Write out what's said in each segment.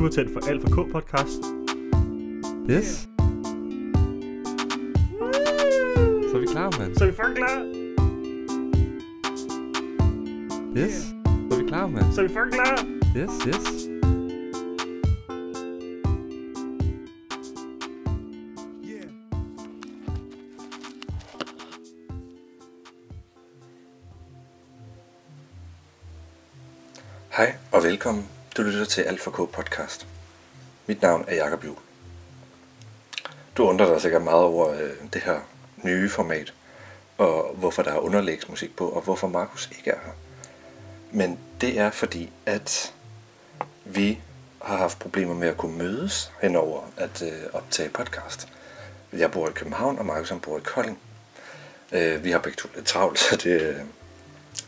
Du har tændt for Alt for K podcast. Yes. Så er vi klar, mand. Så er vi fucking klar. Yes. Så er vi klar, mand. Så er vi fucking klar. Yes, yes. Hej og velkommen. Du lytter til Alt for K podcast. Mit navn er Jakob Juhl. Du undrer dig sikkert meget over øh, det her nye format, og hvorfor der er underlægsmusik på, og hvorfor Markus ikke er her. Men det er fordi, at vi har haft problemer med at kunne mødes henover at øh, optage podcast. Jeg bor i København, og Markus han bor i Kolding. Øh, vi har begge to lidt travlt, så det, øh,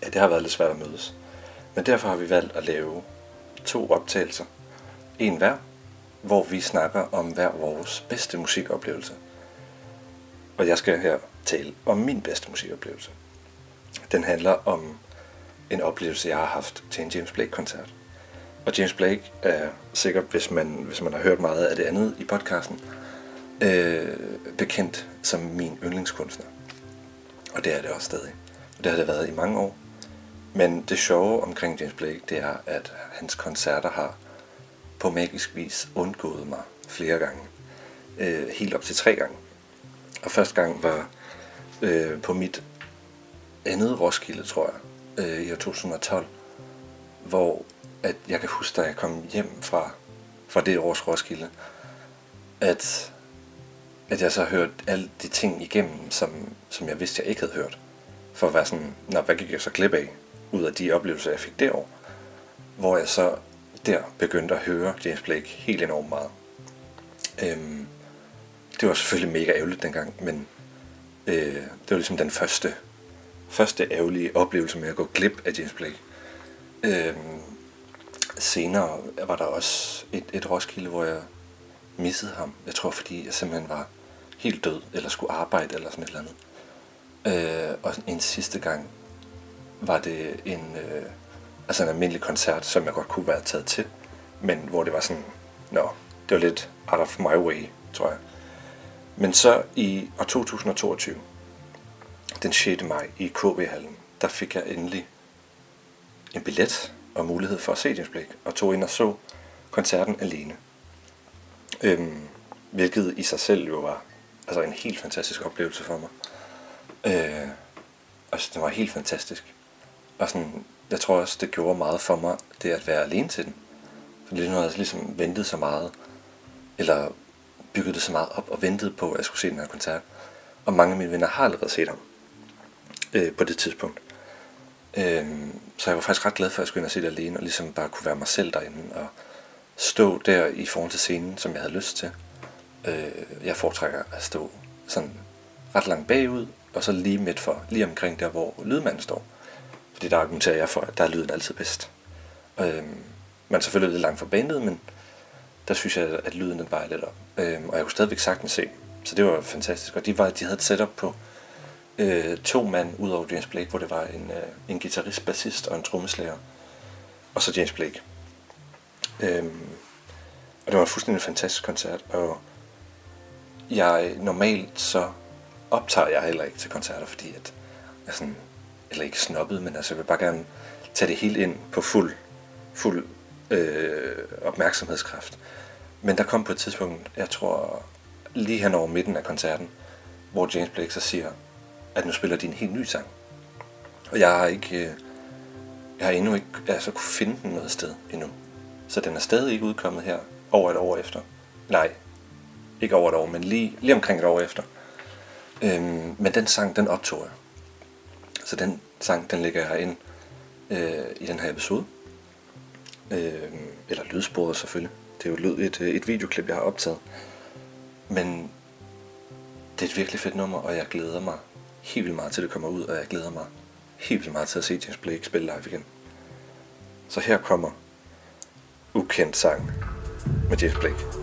ja, det har været lidt svært at mødes. Men derfor har vi valgt at lave to optagelser. En hver, hvor vi snakker om hver vores bedste musikoplevelse. Og jeg skal her tale om min bedste musikoplevelse. Den handler om en oplevelse, jeg har haft til en James Blake-koncert. Og James Blake er sikkert, hvis man, hvis man har hørt meget af det andet i podcasten, øh, bekendt som min yndlingskunstner. Og det er det også stadig. Og det har det været i mange år. Men det sjove omkring James Blake, det er, at hans koncerter har på magisk vis undgået mig flere gange. Øh, helt op til tre gange. Og første gang var øh, på mit andet Roskilde, tror jeg, øh, i år 2012, hvor at jeg kan huske, da jeg kom hjem fra, fra det års Roskilde, at, at jeg så hørte alle de ting igennem, som, som jeg vidste, jeg ikke havde hørt. For at være sådan, Nå, hvad gik jeg så glip af? Ud af de oplevelser, jeg fik derovre, hvor jeg så der begyndte at høre James Blake helt enormt meget. Øhm, det var selvfølgelig mega ærgerligt dengang, men øh, det var ligesom den første, første ærgerlige oplevelse med at gå glip af James Blake. Øhm, senere var der også et, et Roskilde, hvor jeg missede ham. Jeg tror, fordi jeg simpelthen var helt død, eller skulle arbejde, eller sådan et eller andet. Øh, og en sidste gang var det en, øh, altså en almindelig koncert, som jeg godt kunne være taget til, men hvor det var sådan, nå, det var lidt out of my way, tror jeg. Men så i år 2022, den 6. maj i KB-hallen, der fik jeg endelig en billet og mulighed for at se James Blake, og tog ind og så koncerten alene. Øhm, hvilket i sig selv jo var altså en helt fantastisk oplevelse for mig. Øh, altså, det var helt fantastisk. Og sådan, jeg tror også, det gjorde meget for mig, det at være alene til den. For lige nu havde jeg ligesom ventet så meget, eller bygget det så meget op og ventet på, at jeg skulle se den her koncert. Og mange af mine venner har allerede set ham øh, på det tidspunkt. Øh, så jeg var faktisk ret glad for, at jeg skulle ind og se det alene, og ligesom bare kunne være mig selv derinde, og stå der i forhold til scenen, som jeg havde lyst til. Øh, jeg foretrækker at stå sådan ret langt bagud, og så lige midt for, lige omkring der, hvor lydmanden står. Fordi der argumenterer jeg for, at der er lyden altid bedst. Øhm, man er selvfølgelig lidt langt fra bandet, men der synes jeg, at lyden den var lidt op. Øhm, og jeg kunne stadigvæk sagtens se. Så det var fantastisk. Og de, var, de havde et setup på øh, to mand ud over James Blake, hvor det var en, øh, en guitarist, bassist og en trommeslager. Og så James Blake. Øhm, og det var en fuldstændig fantastisk koncert. Og jeg normalt så optager jeg heller ikke til koncerter, fordi at jeg sådan, eller ikke snobbet, men altså jeg vil bare gerne tage det helt ind på fuld, fuld øh, opmærksomhedskraft. Men der kom på et tidspunkt, jeg tror lige hen over midten af koncerten, hvor James Blake så siger, at nu spiller de en helt ny sang. Og jeg har ikke, øh, jeg har endnu ikke altså, kunne finde den noget sted endnu. Så den er stadig ikke udkommet her over et år efter. Nej, ikke over et år, men lige, lige omkring et år efter. Øhm, men den sang, den optog jeg. Så den sang, den lægger jeg ind øh, i den her episode. Øh, eller lydsporet selvfølgelig. Det er jo lyd, et, øh, et videoklip, jeg har optaget. Men det er et virkelig fedt nummer, og jeg glæder mig helt vildt meget til, det kommer ud, og jeg glæder mig helt vildt meget til at se James Blake spille live igen. Så her kommer ukendt sang med James Blake.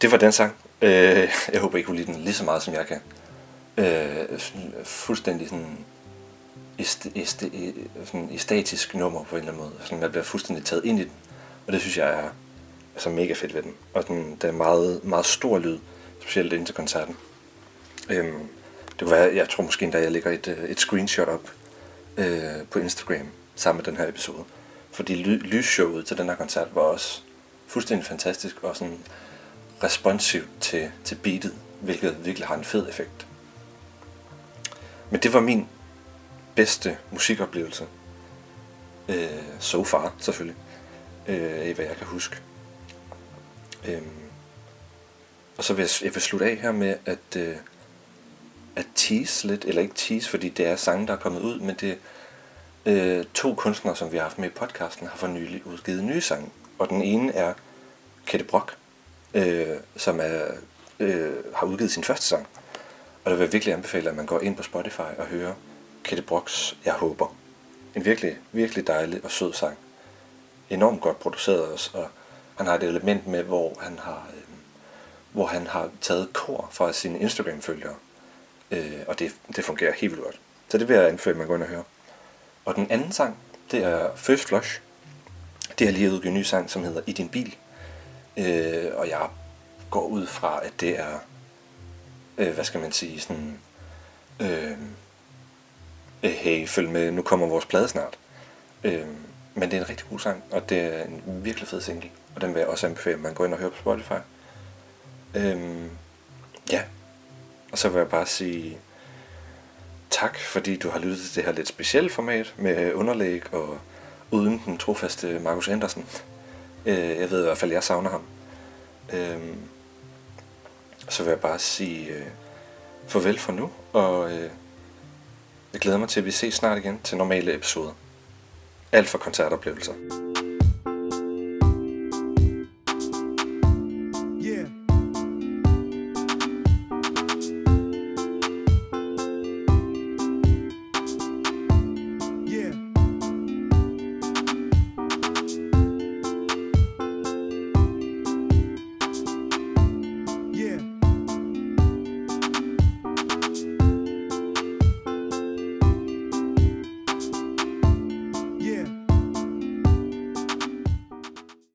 Det var den sang. Øh, jeg håber, I kunne lide den lige så meget, som jeg kan. Øh, fuldstændig sådan, est, est, sådan æstatisk nummer på en eller anden måde. Sådan, man bliver fuldstændig taget ind i den. Og det synes jeg er altså mega fedt ved den. Og den, den er meget, meget stor lyd, specielt ind til koncerten. Øhm, det kunne være, jeg tror måske endda, jeg lægger et, øh, et screenshot op øh, på Instagram sammen med den her episode. Fordi ly, lysshowet til den her koncert var også fuldstændig fantastisk og sådan responsivt til, til beatet, hvilket virkelig har en fed effekt. Men det var min bedste musikoplevelse. Øh, so far, selvfølgelig. Øh, hvad jeg kan huske. Øh, og så vil jeg, jeg vil slutte af her med at, øh, at tease lidt, eller ikke tease, fordi det er sange, der er kommet ud, men det øh, to kunstnere, som vi har haft med i podcasten, har for nylig udgivet nye sange. Og den ene er Kette Brock, øh, som er, øh, har udgivet sin første sang. Og der vil jeg virkelig anbefale, at man går ind på Spotify og hører Kette Brocks Jeg Håber. En virkelig, virkelig dejlig og sød sang. Enormt godt produceret også, og han har et element med, hvor han har, øh, hvor han har taget kor fra sine Instagram-følgere. Øh, og det, det fungerer helt vildt godt. Så det vil jeg anbefale, at man går ind og hører. Og den anden sang, det er First Flush. Det er lige udgivet en ny sang, som hedder I din bil. Øh, og jeg går ud fra, at det er, øh, hvad skal man sige, sådan, øh, øh, hey, følg med, nu kommer vores plade snart. Øh, men det er en rigtig god sang, og det er en virkelig fed single. Og den vil jeg også anbefale, at man går ind og hører på Spotify. Øhm, ja, og så vil jeg bare sige tak, fordi du har lyttet til det her lidt specielle format med underlæg og uden den trofaste Markus Andersen. Øh, jeg ved i hvert fald, at jeg savner ham. Øh, så vil jeg bare sige øh, farvel for nu, og øh, jeg glæder mig til, at vi ses snart igen til normale episoder. Alt for koncertoplevelser.